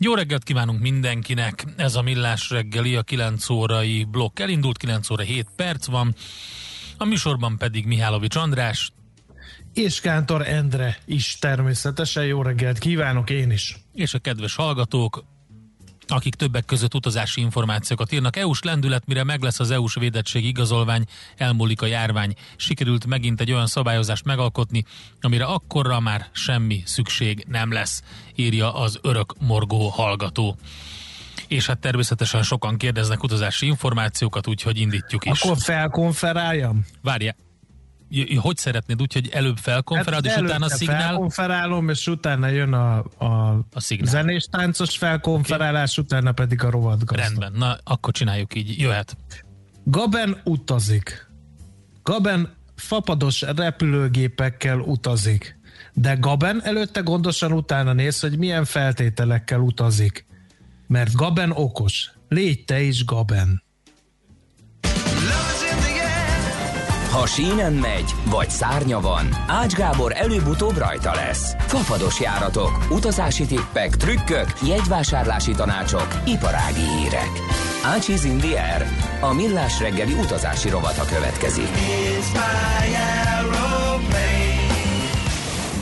Jó reggelt kívánunk mindenkinek! Ez a Millás reggeli, a 9 órai blokk elindult, 9 óra 7 perc van. A műsorban pedig Mihálovics András. És Kántor Endre is természetesen. Jó reggelt kívánok én is! És a kedves hallgatók, akik többek között utazási információkat írnak. EU-s lendület, mire meg lesz az EU-s védettség igazolvány, elmúlik a járvány. Sikerült megint egy olyan szabályozást megalkotni, amire akkorra már semmi szükség nem lesz, írja az örök morgó hallgató. És hát természetesen sokan kérdeznek utazási információkat, úgyhogy indítjuk is. Akkor felkonferáljam? Várja, hogy szeretnéd úgy, hogy előbb felkonferálod, hát és utána szignál? felkonferálom, és utána jön a, a, a zenés táncos felkonferálás, okay. utána pedig a rovat gazda. Rendben, na akkor csináljuk így, jöhet. Gaben utazik. Gaben fapados repülőgépekkel utazik. De Gaben előtte gondosan utána néz, hogy milyen feltételekkel utazik. Mert Gaben okos. Légy te is Gaben. Ha sínen megy, vagy szárnya van, Ács Gábor előbb-utóbb rajta lesz. Fafados járatok, utazási tippek, trükkök, jegyvásárlási tanácsok, iparági hírek. Ácsiz Indier, a millás reggeli utazási rovata következik.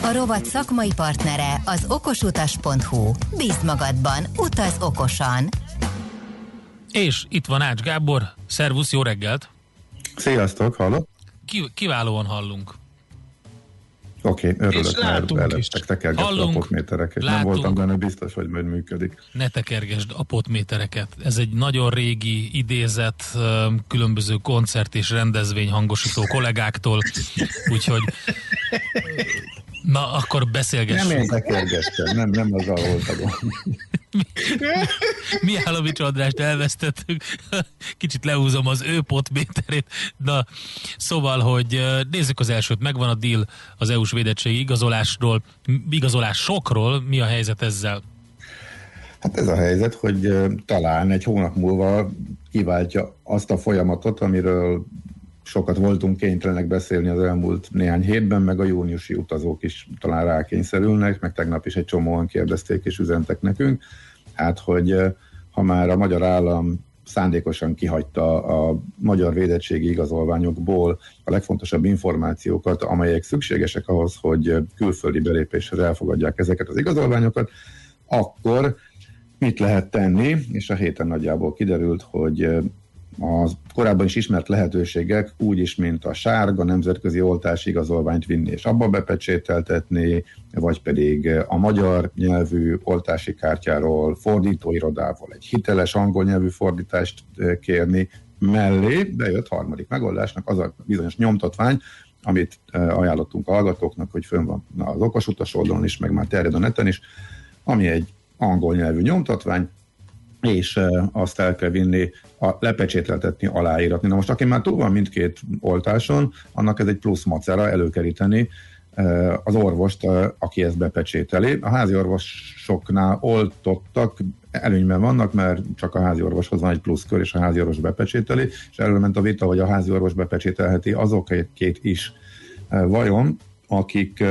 A rovat szakmai partnere az okosutas.hu. Bízd magadban, utaz okosan! És itt van Ács Gábor, szervusz, jó reggelt! Sziasztok, hallott? Kiválóan hallunk. Oké, okay, örülök, mert előttek tekergetve a potmétereket. Nem voltam benne biztos, hogy majd működik. Ne tekergesd a potmétereket. Ez egy nagyon régi idézet különböző koncert és rendezvény hangosító kollégáktól, úgyhogy Na, akkor beszélgessünk. Nem én nem, nem az volt gond. Mihálovics Andrást elvesztettük, kicsit lehúzom az ő potméterét. Na, szóval, hogy nézzük az elsőt, megvan a deal az EU-s védettségi igazolásról, igazolásokról, mi a helyzet ezzel? Hát ez a helyzet, hogy talán egy hónap múlva kiváltja azt a folyamatot, amiről sokat voltunk kénytelenek beszélni az elmúlt néhány hétben, meg a júniusi utazók is talán rákényszerülnek, meg tegnap is egy csomóan kérdezték és üzentek nekünk, hát hogy ha már a magyar állam szándékosan kihagyta a magyar védettségi igazolványokból a legfontosabb információkat, amelyek szükségesek ahhoz, hogy külföldi belépéshez elfogadják ezeket az igazolványokat, akkor mit lehet tenni, és a héten nagyjából kiderült, hogy a korábban is ismert lehetőségek úgy is, mint a sárga nemzetközi oltási igazolványt vinni és abba bepecsételtetni, vagy pedig a magyar nyelvű oltási kártyáról fordítóirodával egy hiteles angol nyelvű fordítást kérni, mellé bejött harmadik megoldásnak az a bizonyos nyomtatvány, amit ajánlottunk a hallgatóknak, hogy fönn van az okos oldalon is, meg már terjed a neten is, ami egy angol nyelvű nyomtatvány, és azt el kell vinni, a, lepecsételtetni, aláíratni. Na most aki már túl van mindkét oltáson, annak ez egy plusz macera előkeríteni az orvost, aki ezt bepecsételi. A házi orvosoknál oltottak, előnyben vannak, mert csak a házi orvoshoz van egy pluszkör, és a házi orvos bepecsételi, és erről ment a vita, hogy a házi orvos bepecsételheti azokét is. Vajon, akik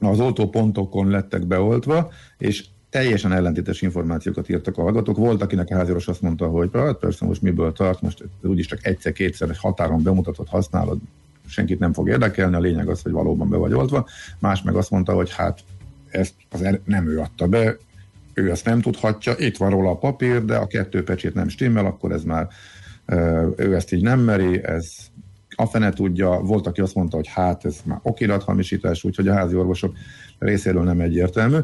az oltópontokon lettek beoltva, és teljesen ellentétes információkat írtak a hallgatók. Volt, akinek a háziorvos azt mondta, hogy hát persze most miből tart, most úgyis csak egyszer-kétszer egy határon bemutatott használod, senkit nem fog érdekelni, a lényeg az, hogy valóban be vagy oltva. Más meg azt mondta, hogy hát ezt az er- nem ő adta be, ő ezt nem tudhatja, itt van róla a papír, de a kettő pecsét nem stimmel, akkor ez már ő ezt így nem meri, ez a fene tudja, volt, aki azt mondta, hogy hát ez már okirathamisítás, úgyhogy a házi orvosok részéről nem egyértelmű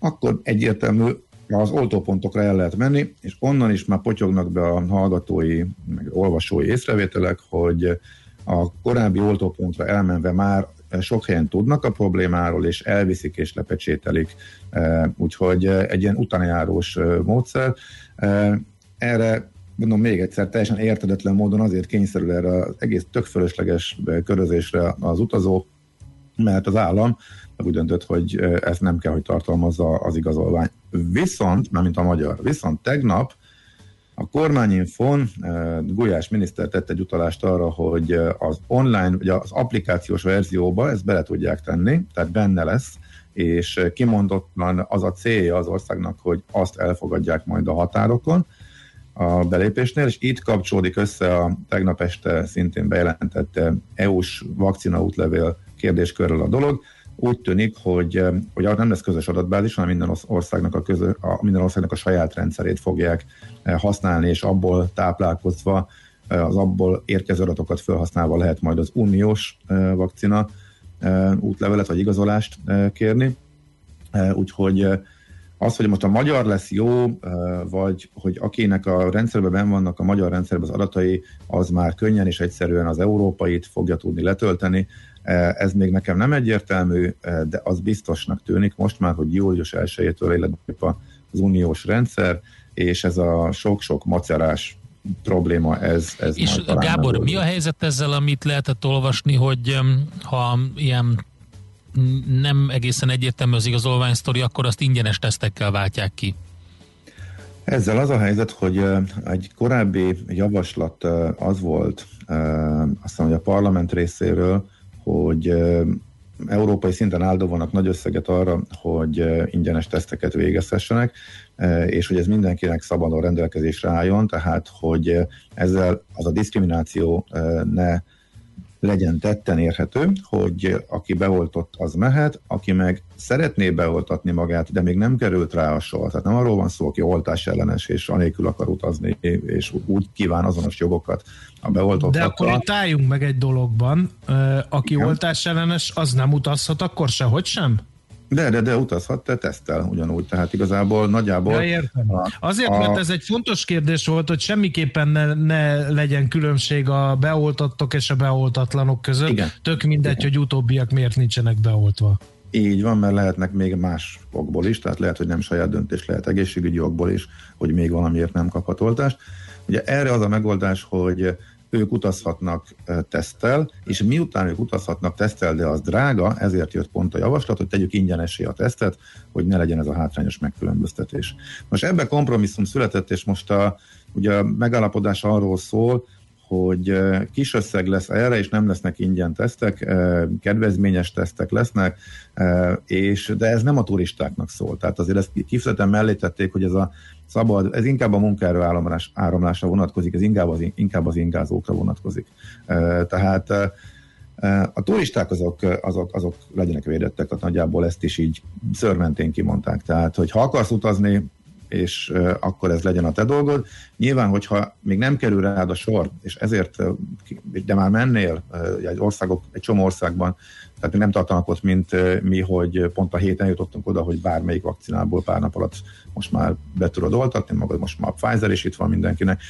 akkor egyértelmű az oltópontokra el lehet menni, és onnan is már potyognak be a hallgatói, meg olvasói észrevételek, hogy a korábbi oltópontra elmenve már sok helyen tudnak a problémáról, és elviszik és lepecsételik, e, úgyhogy egy ilyen utanjárós e, módszer. E, erre mondom még egyszer, teljesen értedetlen módon azért kényszerül erre az egész tök fölösleges körözésre az utazó, mert az állam úgy döntött, hogy ezt nem kell, hogy tartalmazza az igazolvány. Viszont, mint a magyar, viszont tegnap a kormányinfon Gulyás miniszter tett egy utalást arra, hogy az online, vagy az applikációs verzióba ezt bele tudják tenni, tehát benne lesz, és kimondottan az a célja az országnak, hogy azt elfogadják majd a határokon, a belépésnél, és itt kapcsolódik össze a tegnap este szintén bejelentett EU-s vakcina útlevél kérdéskörről a dolog. Úgy tűnik, hogy, hogy nem lesz közös adatbázis, hanem minden országnak a, közö, a, minden országnak a saját rendszerét fogják eh, használni, és abból táplálkozva eh, az abból érkező adatokat felhasználva lehet majd az uniós eh, vakcina útlevelet vagy igazolást kérni. Úgyhogy az, hogy most a magyar lesz jó, vagy hogy akinek a rendszerben ben vannak a magyar rendszerben az adatai, az már könnyen és egyszerűen az európait fogja tudni letölteni. Ez még nekem nem egyértelmű, de az biztosnak tűnik most már, hogy július 1-től életbe az uniós rendszer, és ez a sok-sok macerás probléma, ez, ez És Gábor, mi a helyzet ezzel, amit lehetett olvasni, hogy ha ilyen nem egészen egyértelmű az igazolvány sztori, akkor azt ingyenes tesztekkel váltják ki. Ezzel az a helyzet, hogy egy korábbi javaslat az volt, azt hiszem, hogy a parlament részéről, hogy európai szinten áldóvanak nagy összeget arra, hogy ingyenes teszteket végezhessenek, és hogy ez mindenkinek szabadon rendelkezésre álljon, tehát hogy ezzel az a diszkrimináció ne legyen tetten érhető, hogy aki beoltott, az mehet, aki meg szeretné beoltatni magát, de még nem került rá a sor. Tehát nem arról van szó, aki oltás ellenes, és anélkül akar utazni, és úgy kíván azonos jogokat a beoltott. De akkor itt álljunk meg egy dologban, aki Igen. oltás ellenes, az nem utazhat akkor sehogy sem? De, de, de utazhat, te tesztel ugyanúgy, tehát igazából nagyjából... Ja, értem. A, Azért, a... mert ez egy fontos kérdés volt, hogy semmiképpen ne, ne legyen különbség a beoltattok és a beoltatlanok között. Igen. Tök mindegy, Igen. hogy utóbbiak miért nincsenek beoltva. Így van, mert lehetnek még más okból is, tehát lehet, hogy nem saját döntés, lehet egészségügyi okból is, hogy még valamiért nem kaphat oltást. Ugye erre az a megoldás, hogy ők utazhatnak tesztel, és miután ők utazhatnak tesztel, de az drága, ezért jött pont a javaslat, hogy tegyük ingyenesé a tesztet, hogy ne legyen ez a hátrányos megkülönböztetés. Most ebben kompromisszum született, és most a, ugye a megállapodás arról szól, hogy kis összeg lesz erre, és nem lesznek ingyen tesztek, kedvezményes tesztek lesznek, és, de ez nem a turistáknak szól. Tehát azért ezt kifejezetten mellé tették, hogy ez a szabad, ez inkább a munkaerő áramlás, áramlásra vonatkozik, ez inkább az, inkább az ingázókra vonatkozik. Tehát a turisták azok, azok, azok legyenek védettek, tehát nagyjából ezt is így szörmentén kimondták. Tehát, hogy ha akarsz utazni, és akkor ez legyen a te dolgod. Nyilván, hogyha még nem kerül rád a sor, és ezért, de már mennél egy országok, egy csomó országban, tehát nem tartanak ott, mint mi, hogy pont a héten jutottunk oda, hogy bármelyik vakcinából pár nap alatt most már be tudod oltatni, magad most már a Pfizer is itt van mindenkinek.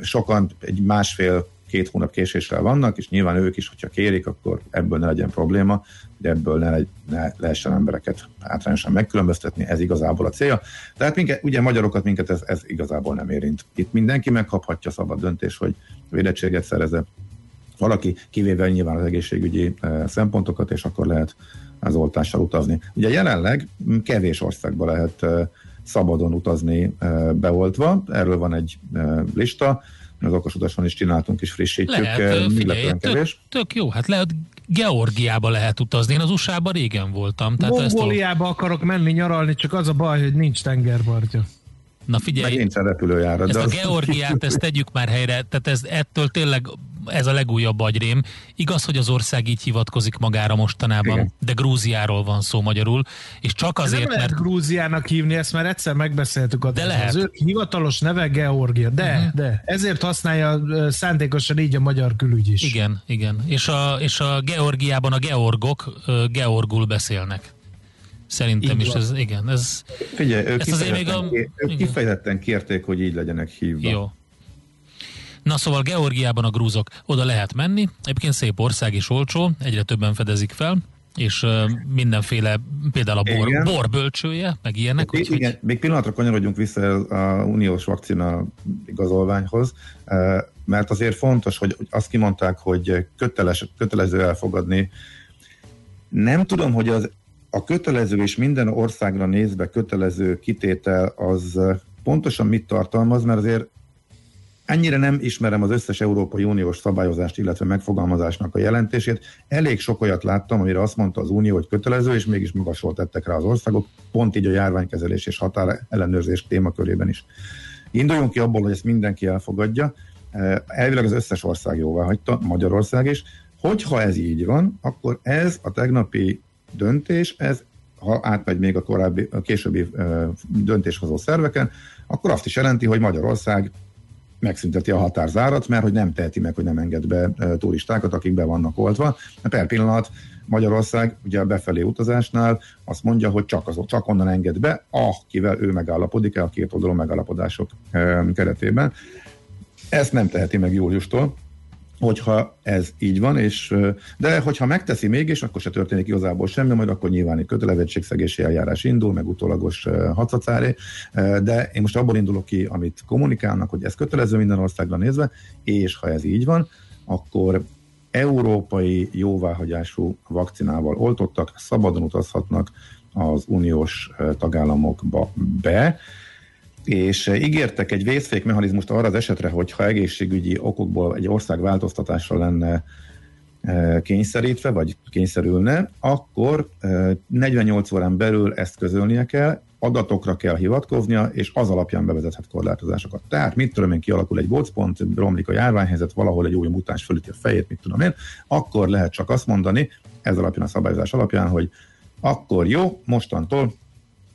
Sokan egy másfél két hónap késéssel vannak, és nyilván ők is, hogyha kérik, akkor ebből ne legyen probléma, hogy ebből ne, legy, ne lehessen embereket hátrányosan megkülönböztetni, ez igazából a célja. Tehát minket, ugye magyarokat minket ez, ez igazából nem érint. Itt mindenki megkaphatja szabad döntés, hogy védettséget szerezze valaki, kivéve nyilván az egészségügyi eh, szempontokat, és akkor lehet az oltással utazni. Ugye jelenleg kevés országba lehet eh, szabadon utazni eh, beoltva, erről van egy lista, az okos utason is csináltunk és frissítjük. Lehet, figyelj, tök, tök jó, hát lehet Georgiába lehet utazni. Én az usa régen voltam. Tehát Mongóliába a... akarok menni nyaralni, csak az a baj, hogy nincs tengerpartja. Na figyelj, Meg nincs repülőjárat. Ezt a az... Georgiát, ezt tegyük már helyre, tehát ez ettől tényleg ez a legújabb agyrém. Igaz, hogy az ország így hivatkozik magára mostanában, Igen. de Grúziáról van szó magyarul, és csak azért, nem mert... Grúziának hívni, ezt már egyszer megbeszéltük. De lehet. Az ő hivatalos neve Georgia, de, uh-huh. de ezért használja szándékosan így a magyar külügy is. Igen, igen. És a, és a Georgiában a georgok georgul beszélnek. Szerintem így is ez, igen. Ez, Figyelj, ők, kifejezetten, még a, ők kifejezetten kérték, hogy így legyenek hívva. Jó. Na szóval Georgiában a grúzok oda lehet menni, egyébként szép ország és olcsó, egyre többen fedezik fel, és mindenféle, például a bor, igen. borbölcsője, meg ilyenek. Igen, hogy... igen, még pillanatra kanyarodjunk vissza a uniós vakcina igazolványhoz, mert azért fontos, hogy azt kimondták, hogy köteles, kötelező elfogadni. Nem tudom, hogy az a kötelező és minden országra nézve kötelező kitétel az pontosan mit tartalmaz, mert azért ennyire nem ismerem az összes Európai Uniós szabályozást, illetve megfogalmazásnak a jelentését. Elég sok olyat láttam, amire azt mondta az Unió, hogy kötelező, és mégis magasról tettek rá az országok, pont így a járványkezelés és határ ellenőrzés témakörében is. Induljunk ki abból, hogy ezt mindenki elfogadja. Elvileg az összes ország jóvá hagyta, Magyarország is. Hogyha ez így van, akkor ez a tegnapi döntés, ez ha átmegy még a korábbi, a későbbi döntéshozó szerveken, akkor azt is jelenti, hogy Magyarország megszünteti a határzárat, mert hogy nem teheti meg, hogy nem enged be turistákat, akik be vannak oltva. Per pillanat Magyarország ugye a befelé utazásnál azt mondja, hogy csak, az, csak onnan enged be, akivel ő megállapodik a két oldalú megállapodások keretében. Ezt nem teheti meg júliustól, hogyha ez így van, és, de hogyha megteszi mégis, akkor se történik igazából semmi, majd akkor nyilván egy kötelezettségszegési eljárás indul, meg utólagos hacacáré, de én most abból indulok ki, amit kommunikálnak, hogy ez kötelező minden országra nézve, és ha ez így van, akkor európai jóváhagyású vakcinával oltottak, szabadon utazhatnak az uniós tagállamokba be, és eh, ígértek egy vészfék mechanizmust arra az esetre, hogyha egészségügyi okokból egy ország változtatásra lenne eh, kényszerítve, vagy kényszerülne, akkor 48 eh, órán belül ezt közölnie kell, adatokra kell hivatkoznia, és az alapján bevezethet korlátozásokat. Tehát, mit tudom én, kialakul egy gócpont, romlik a járványhelyzet, valahol egy új mutáns fölüti a fejét, mit tudom én, akkor lehet csak azt mondani, ez alapján a szabályozás alapján, hogy akkor jó, mostantól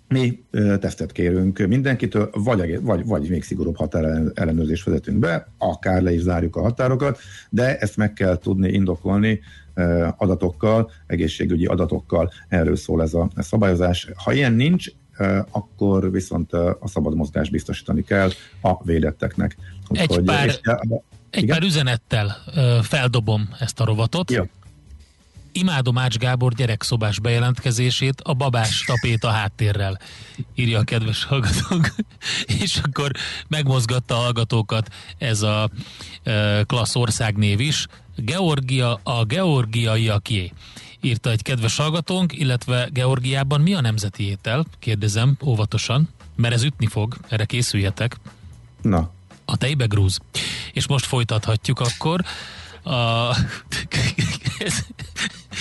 mi tesztet kérünk mindenkitől, vagy, vagy, vagy még szigorúbb határellenőrzést vezetünk be, akár le is zárjuk a határokat, de ezt meg kell tudni indokolni adatokkal, egészségügyi adatokkal, erről szól ez a szabályozás. Ha ilyen nincs, akkor viszont a szabad mozgást biztosítani kell a védetteknek. Egy, Úgyhogy, pár, és, egy pár üzenettel feldobom ezt a rovatot. Ja imádom Ács Gábor gyerekszobás bejelentkezését a babás tapét a háttérrel, írja a kedves hallgatók. És akkor megmozgatta a hallgatókat ez a e, klassz országnév is. Georgia a georgiaiaké írta egy kedves hallgatónk, illetve Georgiában mi a nemzeti étel? Kérdezem óvatosan, mert ez ütni fog, erre készüljetek. Na. A tejbegrúz. És most folytathatjuk akkor. A... ez,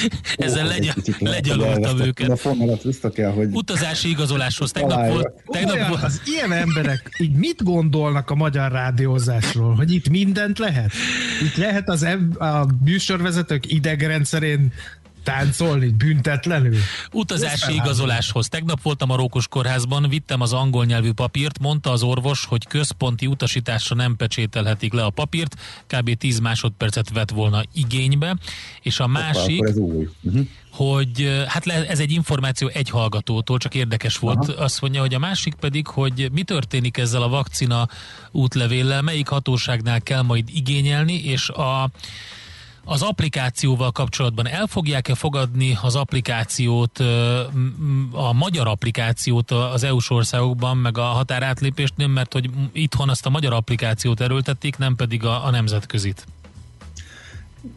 ezzel legy, legyalultam őket. A fonalat vissza kell, hogy... Utazási igazoláshoz. Tegnap volt, tegnap volt. Az ilyen emberek így mit gondolnak a magyar rádiózásról? Hogy itt mindent lehet? Itt lehet az a műsorvezetők idegrendszerén táncolni büntetlenül? Utazási igazoláshoz. Tegnap voltam a Rókos kórházban, vittem az angol nyelvű papírt, mondta az orvos, hogy központi utasításra nem pecsételhetik le a papírt, kb. 10 másodpercet vett volna igénybe, és a másik... Uh-huh hogy hát ez egy információ egy hallgatótól, csak érdekes volt. Aha. Azt mondja, hogy a másik pedig, hogy mi történik ezzel a vakcina útlevéllel, melyik hatóságnál kell majd igényelni, és a az applikációval kapcsolatban el fogják-e fogadni az applikációt, a magyar applikációt az EU-s országokban, meg a határátlépésnél, mert hogy itthon azt a magyar applikációt erőltették, nem pedig a, a nemzetközit?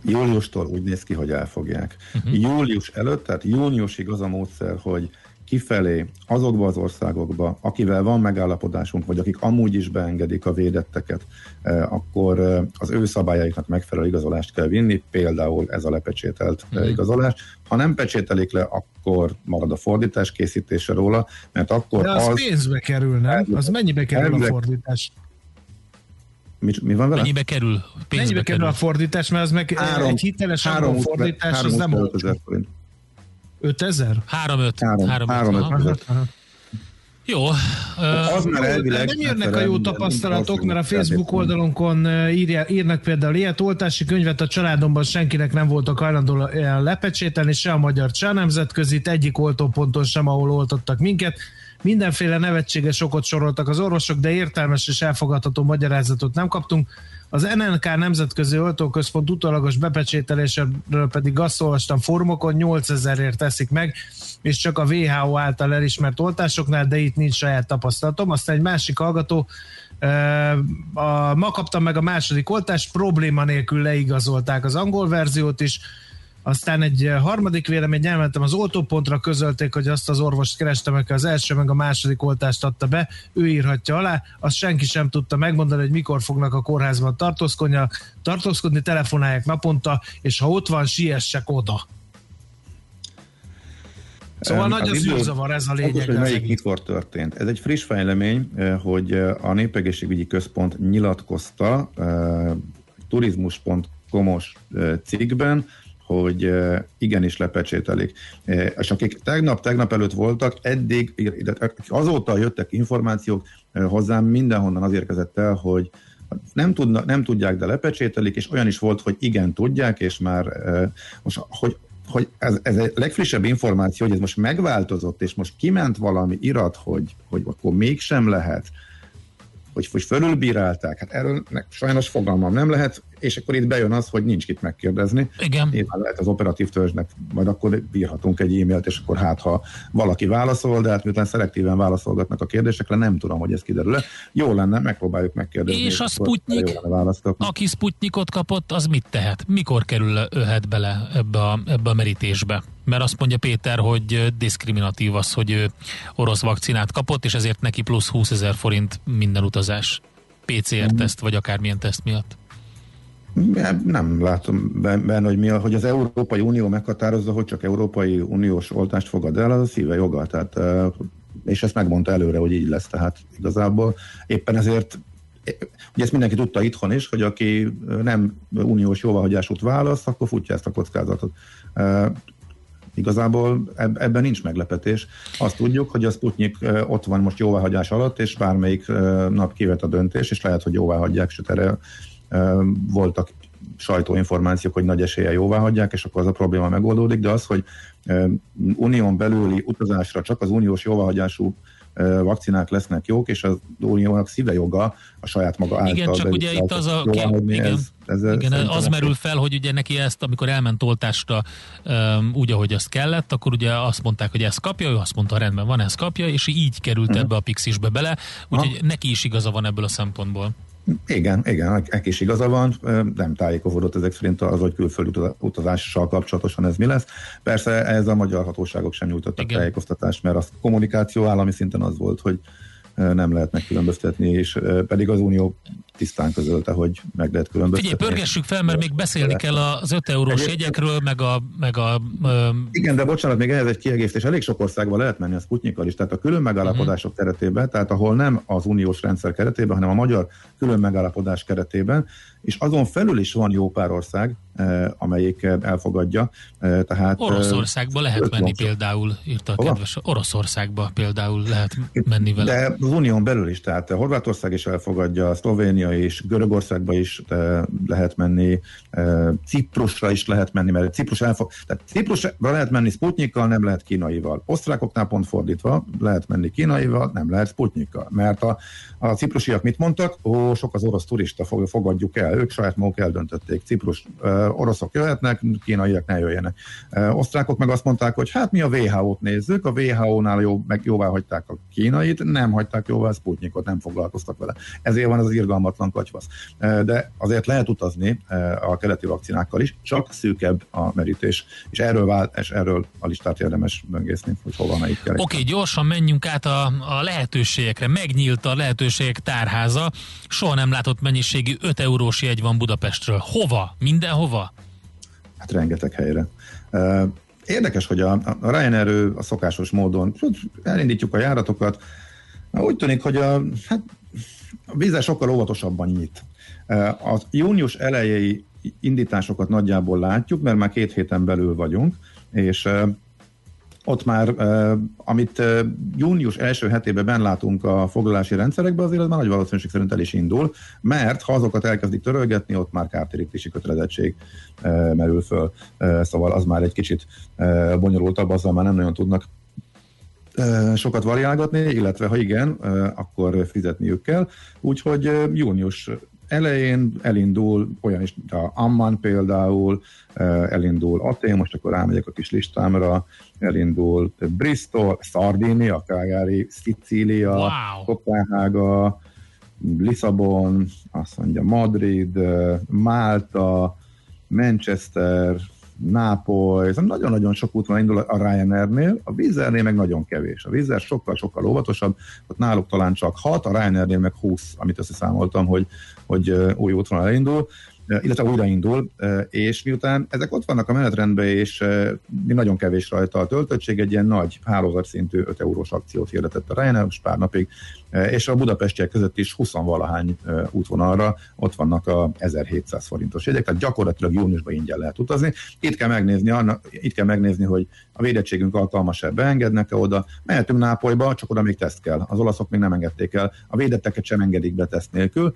Júliustól úgy néz ki, hogy elfogják. Uh-huh. Július előtt, tehát júniusig az a módszer, hogy kifelé, azokba az országokba, akivel van megállapodásunk, vagy akik amúgy is beengedik a védetteket, eh, akkor eh, az ő szabályaiknak megfelelő igazolást kell vinni, például ez a lepecsételt mm. igazolás. Ha nem pecsételik le, akkor marad a fordítás készítése róla, mert akkor De az, az pénzbe kerül, nem? Az mennyibe kerül a fordítás? Mi, mi van vele? Mennyibe kerül? Pénzbe Mennyibe kerül, kerül a fordítás, mert az meg három, egy hiteles három, fordítás, három az nem olcsó. 5000? 3-5. Jó. Az már elvileg... Nem jönnek a jó tapasztalatok, mert a Facebook oldalunkon írja, írnak például ilyet, oltási könyvet a családomban senkinek nem volt a hajlandó lepecsételni, se a magyar, se a nemzetközit, egyik oltóponton sem, ahol oltottak minket. Mindenféle nevetséges okot soroltak az orvosok, de értelmes és elfogadható magyarázatot nem kaptunk. Az NNK Nemzetközi Oltóközpont utolagos bepecsételéséről pedig azt olvastam formokon, 8000ért teszik meg, és csak a WHO által elismert oltásoknál, de itt nincs saját tapasztalatom. Aztán egy másik hallgató, a, ma kaptam meg a második oltást, probléma nélkül leigazolták az angol verziót is, aztán egy harmadik vélemény, elmentem az oltópontra, közölték, hogy azt az orvost kerestem, aki az első meg a második oltást adta be, ő írhatja alá, azt senki sem tudta megmondani, hogy mikor fognak a kórházban tartózkodni, tartózkodni telefonálják naponta, és ha ott van, siessek oda. Szóval um, nagy az űrzavar, ez a lényeg. Hogy melyik mikor történt. Ez egy friss fejlemény, hogy a Népegészségügyi Központ nyilatkozta turizmus.com-os cikkben, hogy igenis lepecsételik. És akik tegnap, tegnap előtt voltak, eddig, azóta jöttek információk hozzám, mindenhonnan az érkezett el, hogy nem, tudna, nem tudják, de lepecsételik, és olyan is volt, hogy igen, tudják, és már most, hogy hogy ez, ez a legfrissebb információ, hogy ez most megváltozott, és most kiment valami irat, hogy, hogy akkor mégsem lehet, hogy, hogy fölülbírálták, hát erről sajnos fogalmam nem lehet, és akkor itt bejön az, hogy nincs itt megkérdezni. Igen. Nyilván lehet az operatív törzsnek, majd akkor bírhatunk egy e-mailt, és akkor hát, ha valaki válaszol, de hát miután szelektíven válaszolgatnak a kérdésekre, nem tudom, hogy ez kiderül -e. Jó lenne, megpróbáljuk megkérdezni. És a Sputnik, aki Sputnikot kapott, az mit tehet? Mikor kerül öhet bele ebbe a, ebbe a merítésbe? Mert azt mondja Péter, hogy diszkriminatív az, hogy ő orosz vakcinát kapott, és ezért neki plusz 20 ezer forint minden utazás. PCR-teszt, vagy akármilyen teszt miatt. Nem látom benne, hogy, mi a, hogy az Európai Unió meghatározza, hogy csak Európai Uniós oltást fogad el, az a szíve joga. Tehát, és ezt megmondta előre, hogy így lesz. Tehát igazából éppen ezért Ugye ezt mindenki tudta itthon is, hogy aki nem uniós jóváhagyásút választ, akkor futja ezt a kockázatot. Igazából ebben nincs meglepetés. Azt tudjuk, hogy a Sputnik ott van most jóváhagyás alatt, és bármelyik nap kivet a döntés, és lehet, hogy jóváhagyják, sőt erre voltak sajtóinformációk, hogy nagy esélye jóvá hagyják, és akkor az a probléma megoldódik, de az, hogy unión belüli utazásra csak az uniós jóváhagyású vakcinák lesznek jók, és az uniónak szíve joga a saját maga által. Igen, csak ugye itt az a... igen, ez, ez igen az merül fel, hogy ugye neki ezt, amikor elment oltásra um, úgy, ahogy azt kellett, akkor ugye azt mondták, hogy ezt kapja, ő azt mondta, rendben van, ezt kapja, és így került uh-huh. ebbe a pixisbe bele, úgyhogy neki is igaza van ebből a szempontból. Igen, igen, egy is igaza van, nem tájékozódott ezek szerint az, hogy külföldi utazással kapcsolatosan ez mi lesz. Persze ez a magyar hatóságok sem nyújtottak igen. tájékoztatást, mert a kommunikáció állami szinten az volt, hogy nem lehet megkülönböztetni, és pedig az Unió tisztán közölte, hogy meg lehet különböztetni. Figyelj, pörgessük fel, mert még beszélni kell az 5 eurós jegyekről, meg a... Meg a Igen, de bocsánat, még ehhez egy kiegészítés. Elég sok országban lehet menni a Sputnikkal is, tehát a külön megállapodások uh-huh. keretében, tehát ahol nem az uniós rendszer keretében, hanem a magyar külön megállapodás keretében, és azon felül is van jó pár ország, eh, amelyik elfogadja. Eh, tehát, Oroszországba lehet menni van. például, írta a Hova? kedves. Oroszországba például lehet menni vele. De az unión belül is, tehát Horvátország is elfogadja, Szlovénia is, Görögországba is eh, lehet menni, Ciprusra is lehet menni, mert Ciprus elfog... Tehát Ciprusra lehet menni Sputnikkal, nem lehet kínaival. Osztrákoknál pont fordítva, lehet menni kínaival, nem lehet Sputnikkal. Mert a, a ciprusiak mit mondtak? Ó, sok az orosz turista, fogadjuk el el, ők saját maguk eldöntötték. Ciprus oroszok jöhetnek, kínaiak ne jöjjenek. Osztrákok meg azt mondták, hogy hát mi a WHO-t nézzük, a WHO-nál jó, meg jóvá hagyták a kínait, nem hagyták jóvá a Sputnikot, nem foglalkoztak vele. Ezért van az, irgalmatlan katyvasz. De azért lehet utazni a keleti vakcinákkal is, csak szűkebb a merítés. És erről, vált, és erről a listát érdemes böngészni, hogy hova melyik kell. Oké, gyorsan menjünk át a, a lehetőségekre. Megnyílt a lehetőségek tárháza. Soha nem látott mennyiségű 5 eurós jegy van Budapestről. Hova? Mindenhova? Hát rengeteg helyre. Érdekes, hogy a, a Ryanair a szokásos módon elindítjuk a járatokat, úgy tűnik, hogy a, hát, a vízzel sokkal óvatosabban nyit. A június elejei indításokat nagyjából látjuk, mert már két héten belül vagyunk, és ott már, amit június első hetében ben látunk a foglalási rendszerekben, azért az már nagy valószínűség szerint el is indul, mert ha azokat elkezdik törölgetni, ott már kártérítési kötelezettség merül föl. Szóval az már egy kicsit bonyolultabb, azzal már nem nagyon tudnak sokat variálgatni, illetve ha igen, akkor fizetniük kell. Úgyhogy június elején elindul olyan is, a Amman például, elindul Atén, most akkor rámegyek a kis listámra, elindul Bristol, Sardinia, Cagliari, Szicília, Wow. Kopenhága, Lisszabon, azt mondja Madrid, Málta, Manchester, Nápoly, nagyon-nagyon sok úton indul a Ryanairnél, a Wizzairnél meg nagyon kevés. A Wizzair sokkal-sokkal óvatosabb, ott náluk talán csak 6, a Ryanairnél meg 20, amit összeszámoltam, hogy, hogy új útvonal elindul illetve újraindul, és miután ezek ott vannak a menetrendben, és mi nagyon kevés rajta a töltöttség, egy ilyen nagy hálózatszintű 5 eurós akciót hirdetett a Ryanair most pár napig, és a budapestiek között is 20 valahány útvonalra ott vannak a 1700 forintos jegyek, tehát gyakorlatilag júniusban ingyen lehet utazni. Itt kell megnézni, itt kell megnézni hogy a védettségünk alkalmas-e, beengednek-e oda. Mehetünk Nápolyba, csak oda még teszt kell. Az olaszok még nem engedték el. A védetteket sem engedik be teszt nélkül.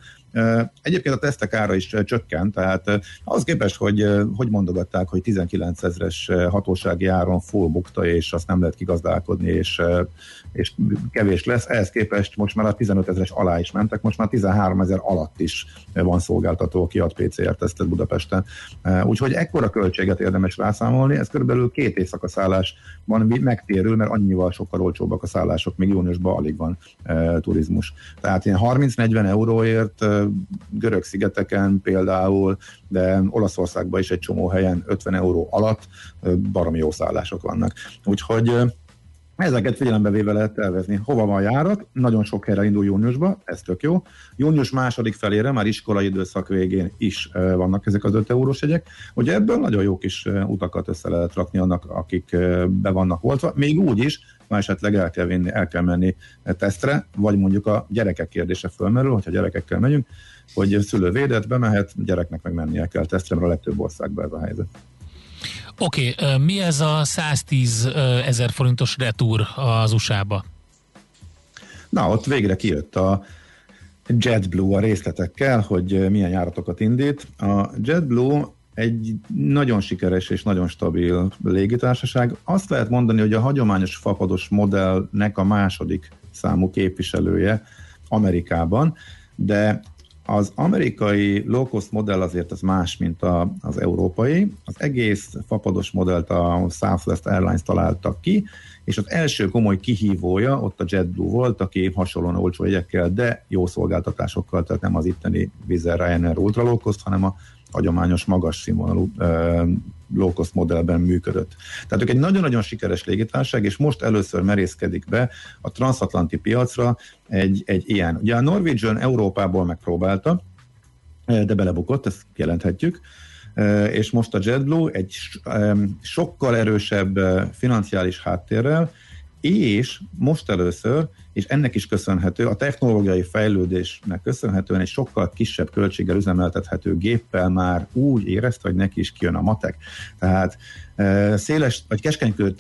Egyébként a tesztek ára is csökken, tehát az képest, hogy hogy mondogatták, hogy 19 ezres hatósági áron full bukta, és azt nem lehet kigazdálkodni, és, és kevés lesz. Ehhez képest most már a 15 ezeres alá is mentek, most már 13 ezer alatt is van szolgáltató, aki ad PCR-tesztet Budapesten. Úgyhogy ekkora költséget érdemes rászámolni, ez körülbelül két éjszaka szállás van, megtérül, mert annyival sokkal olcsóbbak a szállások, még júniusban alig van e, turizmus. Tehát ilyen 30-40 euróért e, görög szigeteken például, de Olaszországban is egy csomó helyen 50 euró alatt baromi jó szállások vannak. Úgyhogy Ezeket figyelembe véve lehet tervezni. Hova van járat? Nagyon sok helyre indul júniusba, ez tök jó. Június második felére, már iskolai időszak végén is vannak ezek az 5 eurós jegyek. Ugye ebből nagyon jó kis utakat össze lehet rakni annak, akik be vannak voltva. Még úgy is, ha esetleg el kell, vinni, el kell menni tesztre, vagy mondjuk a gyerekek kérdése fölmerül, hogyha gyerekekkel megyünk, hogy szülő védett, bemehet, gyereknek meg mennie kell tesztre, mert a legtöbb országban ez a helyzet. Oké, okay, mi ez a 110 ezer forintos retúr az USA-ba? Na, ott végre kijött a JetBlue a részletekkel, hogy milyen járatokat indít. A JetBlue egy nagyon sikeres és nagyon stabil légitársaság. Azt lehet mondani, hogy a hagyományos fapados modellnek a második számú képviselője Amerikában, de az amerikai low-cost modell azért az más, mint a, az európai. Az egész fapados modellt a Southwest Airlines találtak ki, és az első komoly kihívója ott a JetBlue volt, aki hasonlóan olcsó jegyekkel, de jó szolgáltatásokkal, tehát nem az itteni Vizer Ryanair Ultra low cost, hanem a hagyományos magas színvonalú low-cost modellben működött. Tehát ők egy nagyon-nagyon sikeres légitársaság, és most először merészkedik be a transatlanti piacra egy, egy ilyen. Ugye a Norwegian Európából megpróbálta, de belebukott, ezt jelenthetjük, és most a JetBlue egy sokkal erősebb financiális háttérrel, és most először, és ennek is köszönhető, a technológiai fejlődésnek köszönhetően egy sokkal kisebb költséggel üzemeltethető géppel már úgy érezte, hogy neki is kijön a matek. Tehát e, széles, vagy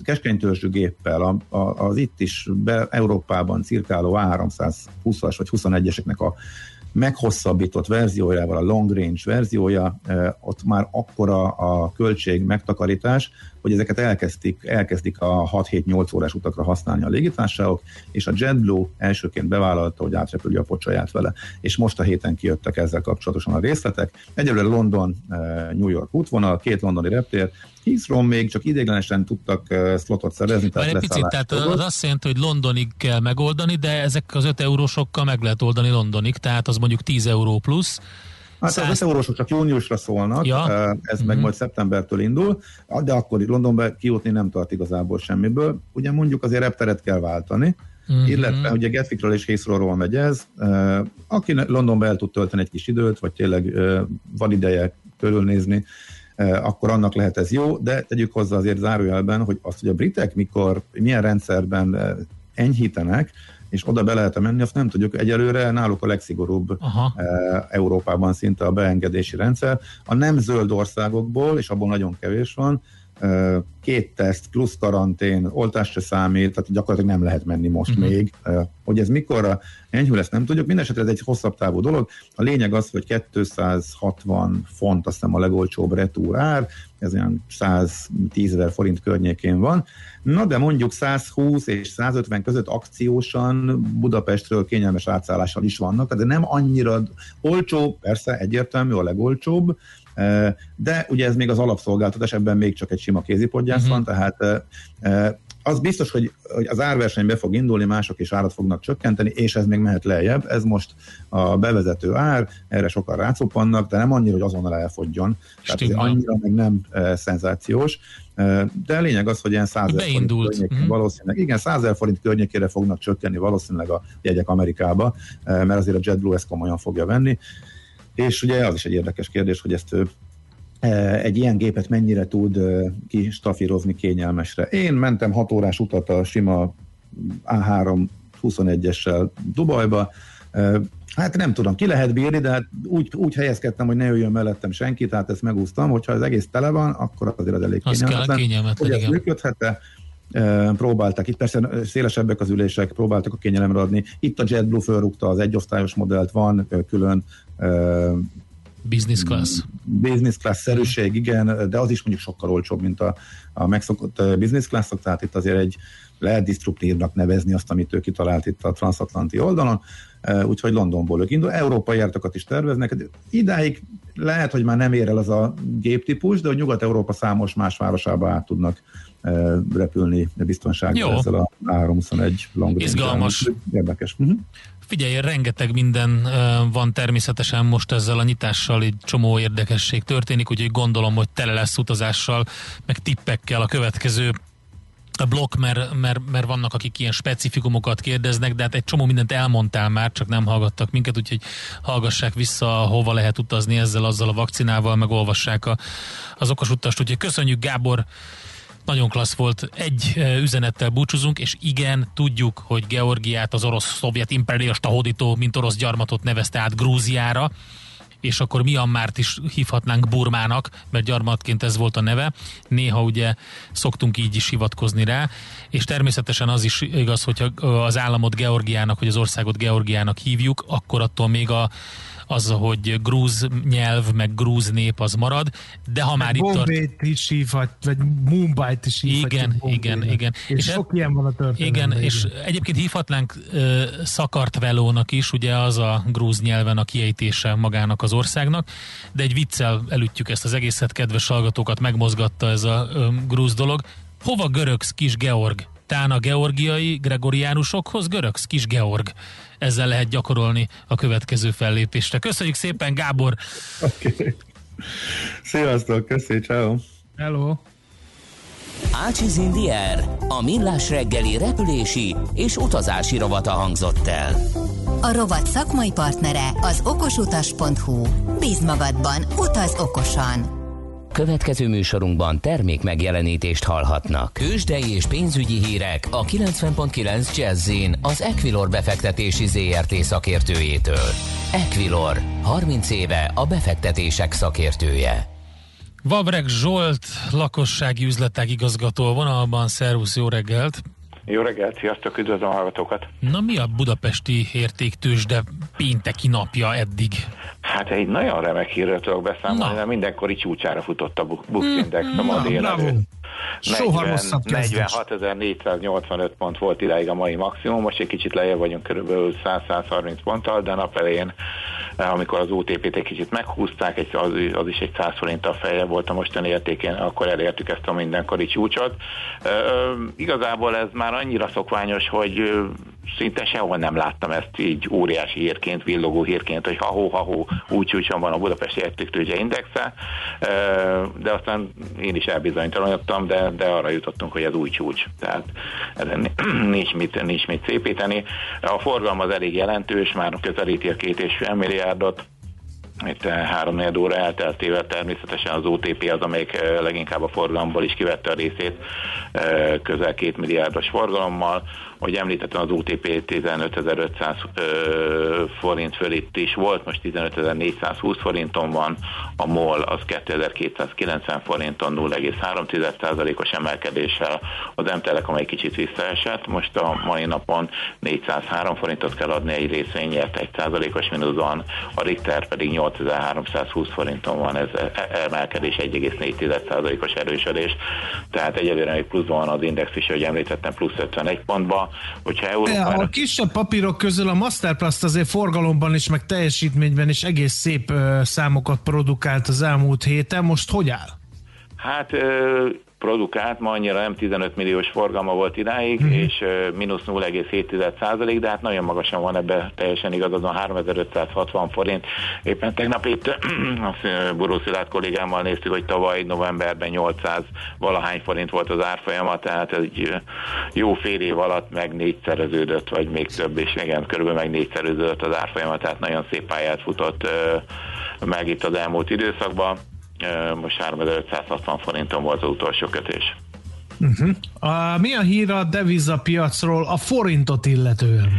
keskenytörzsű géppel a, a, az itt is be, Európában cirkáló A320-as vagy 21-eseknek a meghosszabbított verziójával, a long range verziója, e, ott már akkora a költség megtakarítás, hogy ezeket elkezdik, elkezdik a 6-7-8 órás utakra használni a légitársaságok, és a JetBlue elsőként bevállalta, hogy átrepülje a pocsaját vele. És most a héten kijöttek ezzel kapcsolatosan a részletek. Egyelőre London, e, New York útvonal, két londoni reptér, Heathrow még csak idéglenesen tudtak uh, slotot szerezni. Tehát egy picit, tehát az azt jelenti, hogy Londonig kell megoldani, de ezek az 5 eurósokkal meg lehet oldani Londonig, tehát az mondjuk 10 euró plusz. Hát 100... az eurósok csak júniusra szólnak, ja. ez meg majd szeptembertől indul, de akkor itt Londonba kijutni nem tart igazából semmiből. Ugye mondjuk azért repteret kell váltani, uh-huh. illetve ugye Gatwickről és Heathrowról megy ez. Aki Londonba el tud tölteni egy kis időt, vagy tényleg van ideje körülnézni, akkor annak lehet ez jó, de tegyük hozzá azért zárójelben, hogy azt, hogy a britek mikor, milyen rendszerben enyhítenek, és oda be lehet menni, azt nem tudjuk. Egyelőre náluk a legszigorúbb Aha. Európában szinte a beengedési rendszer. A nem zöld országokból, és abból nagyon kevés van, két teszt plusz karantén, oltás se számít, tehát gyakorlatilag nem lehet menni most uh-huh. még. Hogy ez mikorra enyhül, ezt nem tudjuk. Mindenesetre ez egy hosszabb távú dolog. A lényeg az, hogy 260 font, azt hiszem a legolcsóbb retúr ár, ez olyan 110 ezer forint környékén van. Na de mondjuk 120 és 150 között akciósan Budapestről kényelmes átszállással is vannak, de nem annyira olcsó, persze egyértelmű a legolcsóbb, de ugye ez még az alapszolgáltatás, ebben még csak egy sima kézipodgyász uh-huh. van, tehát az biztos, hogy, hogy az árverseny be fog indulni, mások is árat fognak csökkenteni, és ez még mehet lejjebb. Ez most a bevezető ár, erre sokan rácupannak, de nem annyira, hogy azonnal elfogjon. Tehát ez annyira meg nem e, szenzációs. E, de a lényeg az, hogy ilyen 100 forint környékén uh-huh. valószínűleg, igen, 100 forint környékére fognak csökkenni valószínűleg a jegyek Amerikába, e, mert azért a JetBlue ezt komolyan fogja venni. És ugye az is egy érdekes kérdés, hogy ezt egy ilyen gépet mennyire tud kistafírozni kényelmesre. Én mentem 6 órás utat a sima A3 21-essel Dubajba, Hát nem tudom, ki lehet bírni, de hát úgy, úgy helyezkedtem, hogy ne jöjjön mellettem senki, tehát ezt megúsztam, hogyha az egész tele van, akkor azért az elég az kényelmetlen. kényelmetlen hogy ez működhet próbálták, itt persze szélesebbek az ülések, próbáltak a kényelemre adni. Itt a JetBlue fölrúgta az egyosztályos modellt, van külön Business class. Business class szerűség, igen, de az is mondjuk sokkal olcsóbb, mint a, a megszokott business class-ok, tehát itt azért egy lehet disruptívnak nevezni azt, amit ő kitalált itt a transatlanti oldalon, úgyhogy Londonból ők indul. Európai járatokat is terveznek. Idáig lehet, hogy már nem ér el az a géptípus, de a Nyugat-Európa számos más városába át tudnak repülni biztonsággal ezzel a 321 long Izgalmas. Érdekes. Uh-huh. Figyelj, rengeteg minden van természetesen most ezzel a nyitással, egy csomó érdekesség történik, úgyhogy gondolom, hogy tele lesz utazással, meg tippekkel a következő a blokk, mert, mert, mert vannak, akik ilyen specifikumokat kérdeznek, de hát egy csomó mindent elmondtál már, csak nem hallgattak minket, úgyhogy hallgassák vissza, hova lehet utazni ezzel, azzal a vakcinával, meg olvassák a, az okos utast. Úgyhogy köszönjük Gábor nagyon klassz volt. Egy üzenettel búcsúzunk, és igen, tudjuk, hogy Georgiát az orosz-szovjet imperialista hódító, mint orosz gyarmatot nevezte át Grúziára, és akkor Myanmart is hívhatnánk Burmának, mert gyarmatként ez volt a neve. Néha ugye szoktunk így is hivatkozni rá, és természetesen az is igaz, hogyha az államot Georgiának, vagy az országot Georgiának hívjuk, akkor attól még a az, hogy grúz nyelv, meg grúz nép az marad, de ha már itt tart... is hívhat, vagy Mumbai-t is hívhat. Igen, igen, igen. És, és sok e... ilyen van a történelemben. Igen, és egyébként hívhatnánk uh, Szakartvelónak is, ugye az a grúz nyelven a kiejtése magának az országnak, de egy viccel elütjük ezt az egészet, kedves hallgatókat megmozgatta ez a um, grúz dolog. Hova görögsz, kis Georg? Tán a georgiai gregoriánusokhoz görögsz, kis Georg ezzel lehet gyakorolni a következő fellépésre. Köszönjük szépen, Gábor! Oké. Okay. Sziasztok, köszi, ciao. Hello. Ácsiz Indier, a millás reggeli repülési és utazási rovata hangzott el. A rovat szakmai partnere az okosutas.hu. Bíz magadban, utaz okosan! Következő műsorunkban termék megjelenítést hallhatnak. Kősdei és pénzügyi hírek a 90.9 jazz az Equilor befektetési ZRT szakértőjétől. Equilor, 30 éve a befektetések szakértője. Vavreg Zsolt, lakossági üzletek igazgató vonalban, szervusz, jó reggelt! Jó reggelt, sziasztok, üdvözlöm a hallgatókat! Na mi a budapesti értéktős, de pénteki napja eddig? Hát egy nagyon remek hírről tudok beszámolni, mert mindenkori csúcsára futott a Bux Index a ma délelőtt. 46.485 pont volt idáig a mai maximum, most egy kicsit lejjebb vagyunk körülbelül 100-130 ponttal, de nap elején, amikor az OTP-t egy kicsit meghúzták, az, az is egy 100 forinttal feljebb volt a mostani értékén, akkor elértük ezt a mindenkori csúcsot. Igazából ez már annyira szokványos, hogy szinte sehol nem láttam ezt így óriási hírként, villogó hírként, hogy ha-hó, ha-hó, úgy csúcson van a Budapesti Értéktőzse Indexe, de aztán én is elbizonytalanodtam, de, de arra jutottunk, hogy ez új csúcs. Tehát ezen nincs mit, nincs mit szépíteni. A forgalom az elég jelentős, már közelíti a két és fél milliárdot, itt három óra elteltével természetesen az OTP az, amelyik leginkább a forgalomból is kivette a részét közel két milliárdos forgalommal. Ahogy említettem, az UTP 15.500 forint fölött is volt, most 15.420 forinton van, a MOL az 2.290 forinton 0,3%-os emelkedéssel, az M-Telekom kicsit visszaesett, most a mai napon 403 forintot kell adni egy részvényért, 1%-os mínuszban, a Richter pedig 8320 forinton van, ez emelkedés 1,4%-os erősödés, tehát egyelőre még pluszban van az index is, hogy említettem, plusz 51 pontba, hogyha Európára... A kisebb papírok közül a Masterplast azért forgalomban is, meg teljesítményben is egész szép számokat produkált az elmúlt héten. Most hogy áll? Hát produkált, ma annyira nem 15 milliós forgalma volt idáig, mm. és mínusz 0,7 százalék, de hát nagyon magasan van ebbe teljesen igazadon 3560 forint. Éppen tegnap itt Buró Szilárd kollégámmal néztük, hogy tavaly novemberben 800 valahány forint volt az árfolyama, tehát egy jó fél év alatt meg négyszereződött, vagy még több, és igen, körülbelül meg négyszereződött az árfolyama, tehát nagyon szép pályát futott meg itt az elmúlt időszakban most 3560 forinton volt az utolsó kötés. Uh-huh. A, mi a hír a devizapiacról a forintot illetően?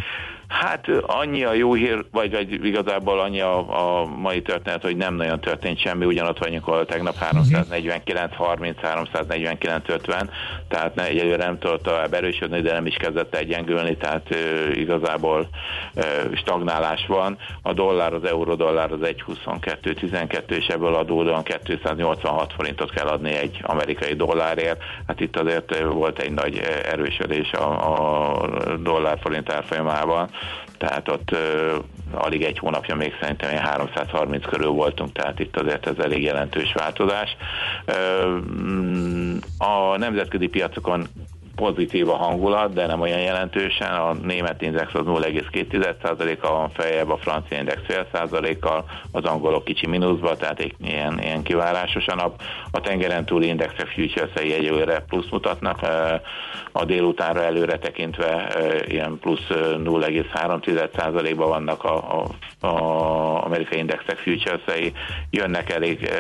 Hát annyi a jó hír, vagy, vagy igazából annyi a, a mai történet, hogy nem nagyon történt semmi, ugyanott vagyunk, ahol tegnap 349 30, 349 50, tehát ne, egyelőre nem tudott tovább erősödni, de nem is kezdett egyengülni, tehát ö, igazából ö, stagnálás van. A dollár, az euró-dollár az 1,22, 12, és ebből adódóan 286 forintot kell adni egy amerikai dollárért. Hát itt azért volt egy nagy erősödés a, a dollár-forint árfolyamában tehát ott uh, alig egy hónapja még szerintem 330 körül voltunk, tehát itt azért ez elég jelentős változás. Uh, a nemzetközi piacokon pozitív a hangulat, de nem olyan jelentősen. A német index az 0,2%-a van feljebb, a francia index fél százalékkal, az angolok kicsi mínuszba, tehát ilyen, ilyen kivárásos a nap. A tengeren túli indexek futures-ei egyelőre plusz mutatnak, a délutánra előre tekintve ilyen plusz 0,3%-ban vannak a, a, a amerikai indexek futures-ei. Jönnek elég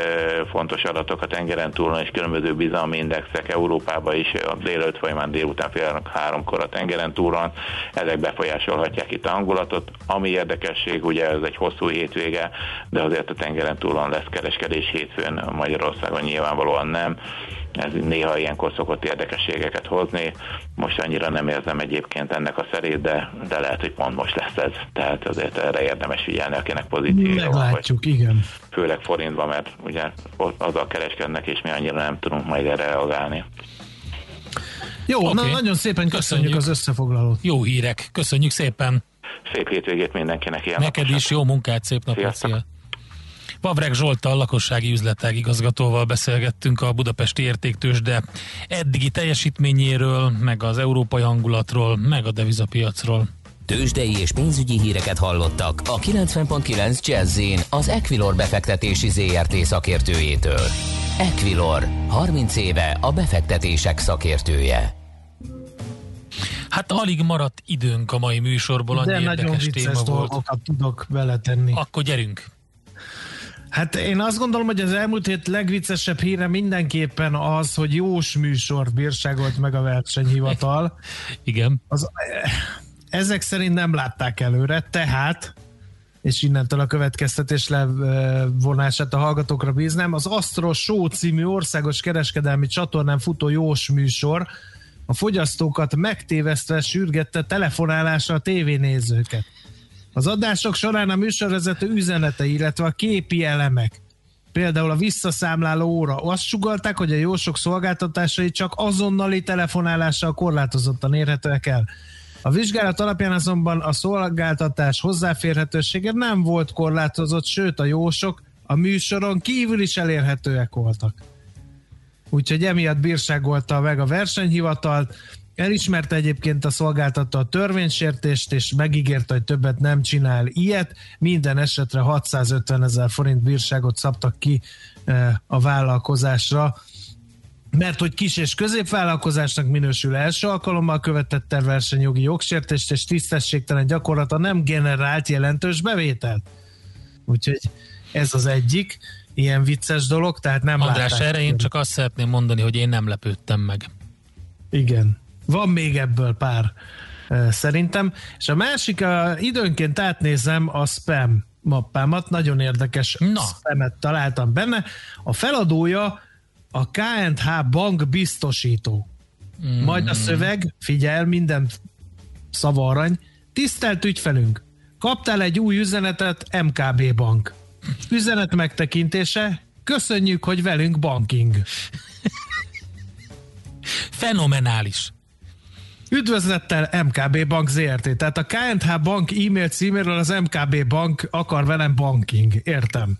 fontos adatok a tengeren túlon, és különböző bizalmi indexek Európában is a délőtt folyamán nyilván délután fél háromkor a tengeren túron, ezek befolyásolhatják itt a hangulatot. Ami érdekesség, ugye ez egy hosszú hétvége, de azért a tengeren túlon lesz kereskedés hétfőn, Magyarországon nyilvánvalóan nem ez néha ilyenkor szokott érdekességeket hozni. Most annyira nem érzem egyébként ennek a szerét, de, de lehet, hogy pont most lesz ez. Tehát azért erre érdemes figyelni, akinek pozíciója van. Meglátjuk, igen. Főleg forintban, mert ugye azzal kereskednek, és mi annyira nem tudunk majd erre reagálni. Jó, okay. na, nagyon szépen köszönjük, köszönjük az összefoglalót. Jó hírek, köszönjük szépen. Szép hétvégét mindenkinek. Ilyen Neked naposan. is jó munkát, szép napot, szia. Pavreg Zsoltal, lakossági üzletág igazgatóval beszélgettünk a budapesti értéktősde eddigi teljesítményéről, meg az európai hangulatról, meg a devizapiacról. Tőzsdei és pénzügyi híreket hallottak a 90.9 jazz az Equilor befektetési ZRT szakértőjétől. Equilor, 30 éve a befektetések szakértője. Hát alig maradt időnk a mai műsorból, annyi De érdekes téma volt. tudok beletenni. Akkor gyerünk! Hát én azt gondolom, hogy az elmúlt hét legviccesebb híre mindenképpen az, hogy Jós műsor bírságolt meg a versenyhivatal. Igen. Az, ezek szerint nem látták előre, tehát és innentől a következtetés levonását a hallgatókra bíznám. Az Astro Show című országos kereskedelmi csatornán futó jós műsor a fogyasztókat megtévesztve sürgette telefonálásra a tévénézőket. Az adások során a műsorvezető üzenete, illetve a képi elemek, például a visszaszámláló óra, azt sugalták, hogy a jósok szolgáltatásai csak azonnali telefonálással korlátozottan érhetőek el. A vizsgálat alapján azonban a szolgáltatás hozzáférhetősége nem volt korlátozott, sőt a jósok a műsoron kívül is elérhetőek voltak. Úgyhogy emiatt bírságolta meg a versenyhivatalt, Elismerte egyébként a szolgáltató a törvénysértést, és megígérte, hogy többet nem csinál ilyet. Minden esetre 650 ezer forint bírságot szabtak ki eh, a vállalkozásra mert hogy kis és középvállalkozásnak minősül első alkalommal követett el versenyjogi jogsértést és tisztességtelen gyakorlata nem generált jelentős bevételt. Úgyhogy Ez az egyik ilyen vicces dolog, tehát nem András, erre én csak azt szeretném mondani, hogy én nem lepődtem meg. Igen. Van még ebből pár eh, szerintem. És a másik, a, időnként átnézem a spam mappámat, nagyon érdekes Na. spamet találtam benne. A feladója a KNH bank biztosító. Mm. Majd a szöveg, figyel, minden szava arany. Tisztelt ügyfelünk, kaptál egy új üzenetet MKB bank. Üzenet megtekintése, köszönjük, hogy velünk banking. Fenomenális. Üdvözlettel MKB Bank ZRT. Tehát a KNH Bank e-mail címéről az MKB Bank akar velem banking. Értem.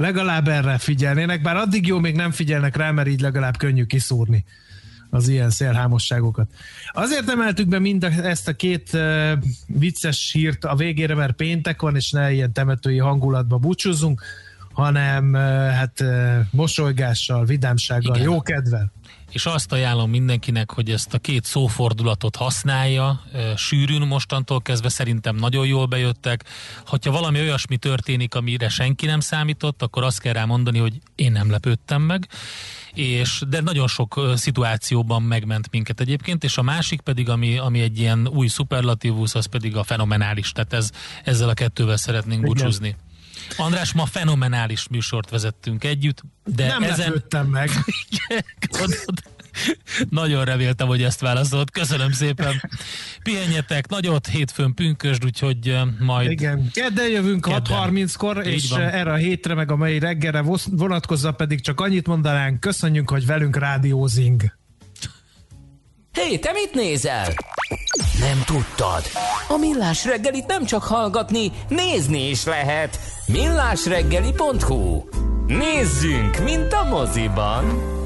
Legalább erre figyelnének, bár addig jó, még nem figyelnek rá, mert így legalább könnyű kiszúrni az ilyen szélhámosságokat. Azért emeltük be mind ezt a két uh, vicces hírt a végére, mert péntek van, és ne ilyen temetői hangulatba búcsúzzunk, hanem hát mosolygással, vidámsággal, Igen. jó kedvel. és azt ajánlom mindenkinek, hogy ezt a két szófordulatot használja, sűrűn mostantól kezdve szerintem nagyon jól bejöttek. Ha valami olyasmi történik, amire senki nem számított, akkor azt kell rá mondani, hogy én nem lepődtem meg, és de nagyon sok szituációban megment minket egyébként, és a másik pedig, ami, ami egy ilyen új szuperlatívus, az pedig a fenomenális, tehát ez, ezzel a kettővel szeretnénk Igen. András, ma fenomenális műsort vezettünk együtt, de Nem ezen... lepődtem meg. Nagyon reméltem, hogy ezt válaszolt. Köszönöm szépen. Pihenjetek nagyot, hétfőn pünkösd, úgyhogy majd... Igen, kedden jövünk Kedden. 6.30-kor, Így és van. erre a hétre, meg a mai reggelre vonatkozza pedig csak annyit mondanánk, köszönjük, hogy velünk rádiózing. Hé, te mit nézel? Nem tudtad? A Millás reggelit nem csak hallgatni, nézni is lehet. Millásreggeli.hu Nézzünk, mint a moziban!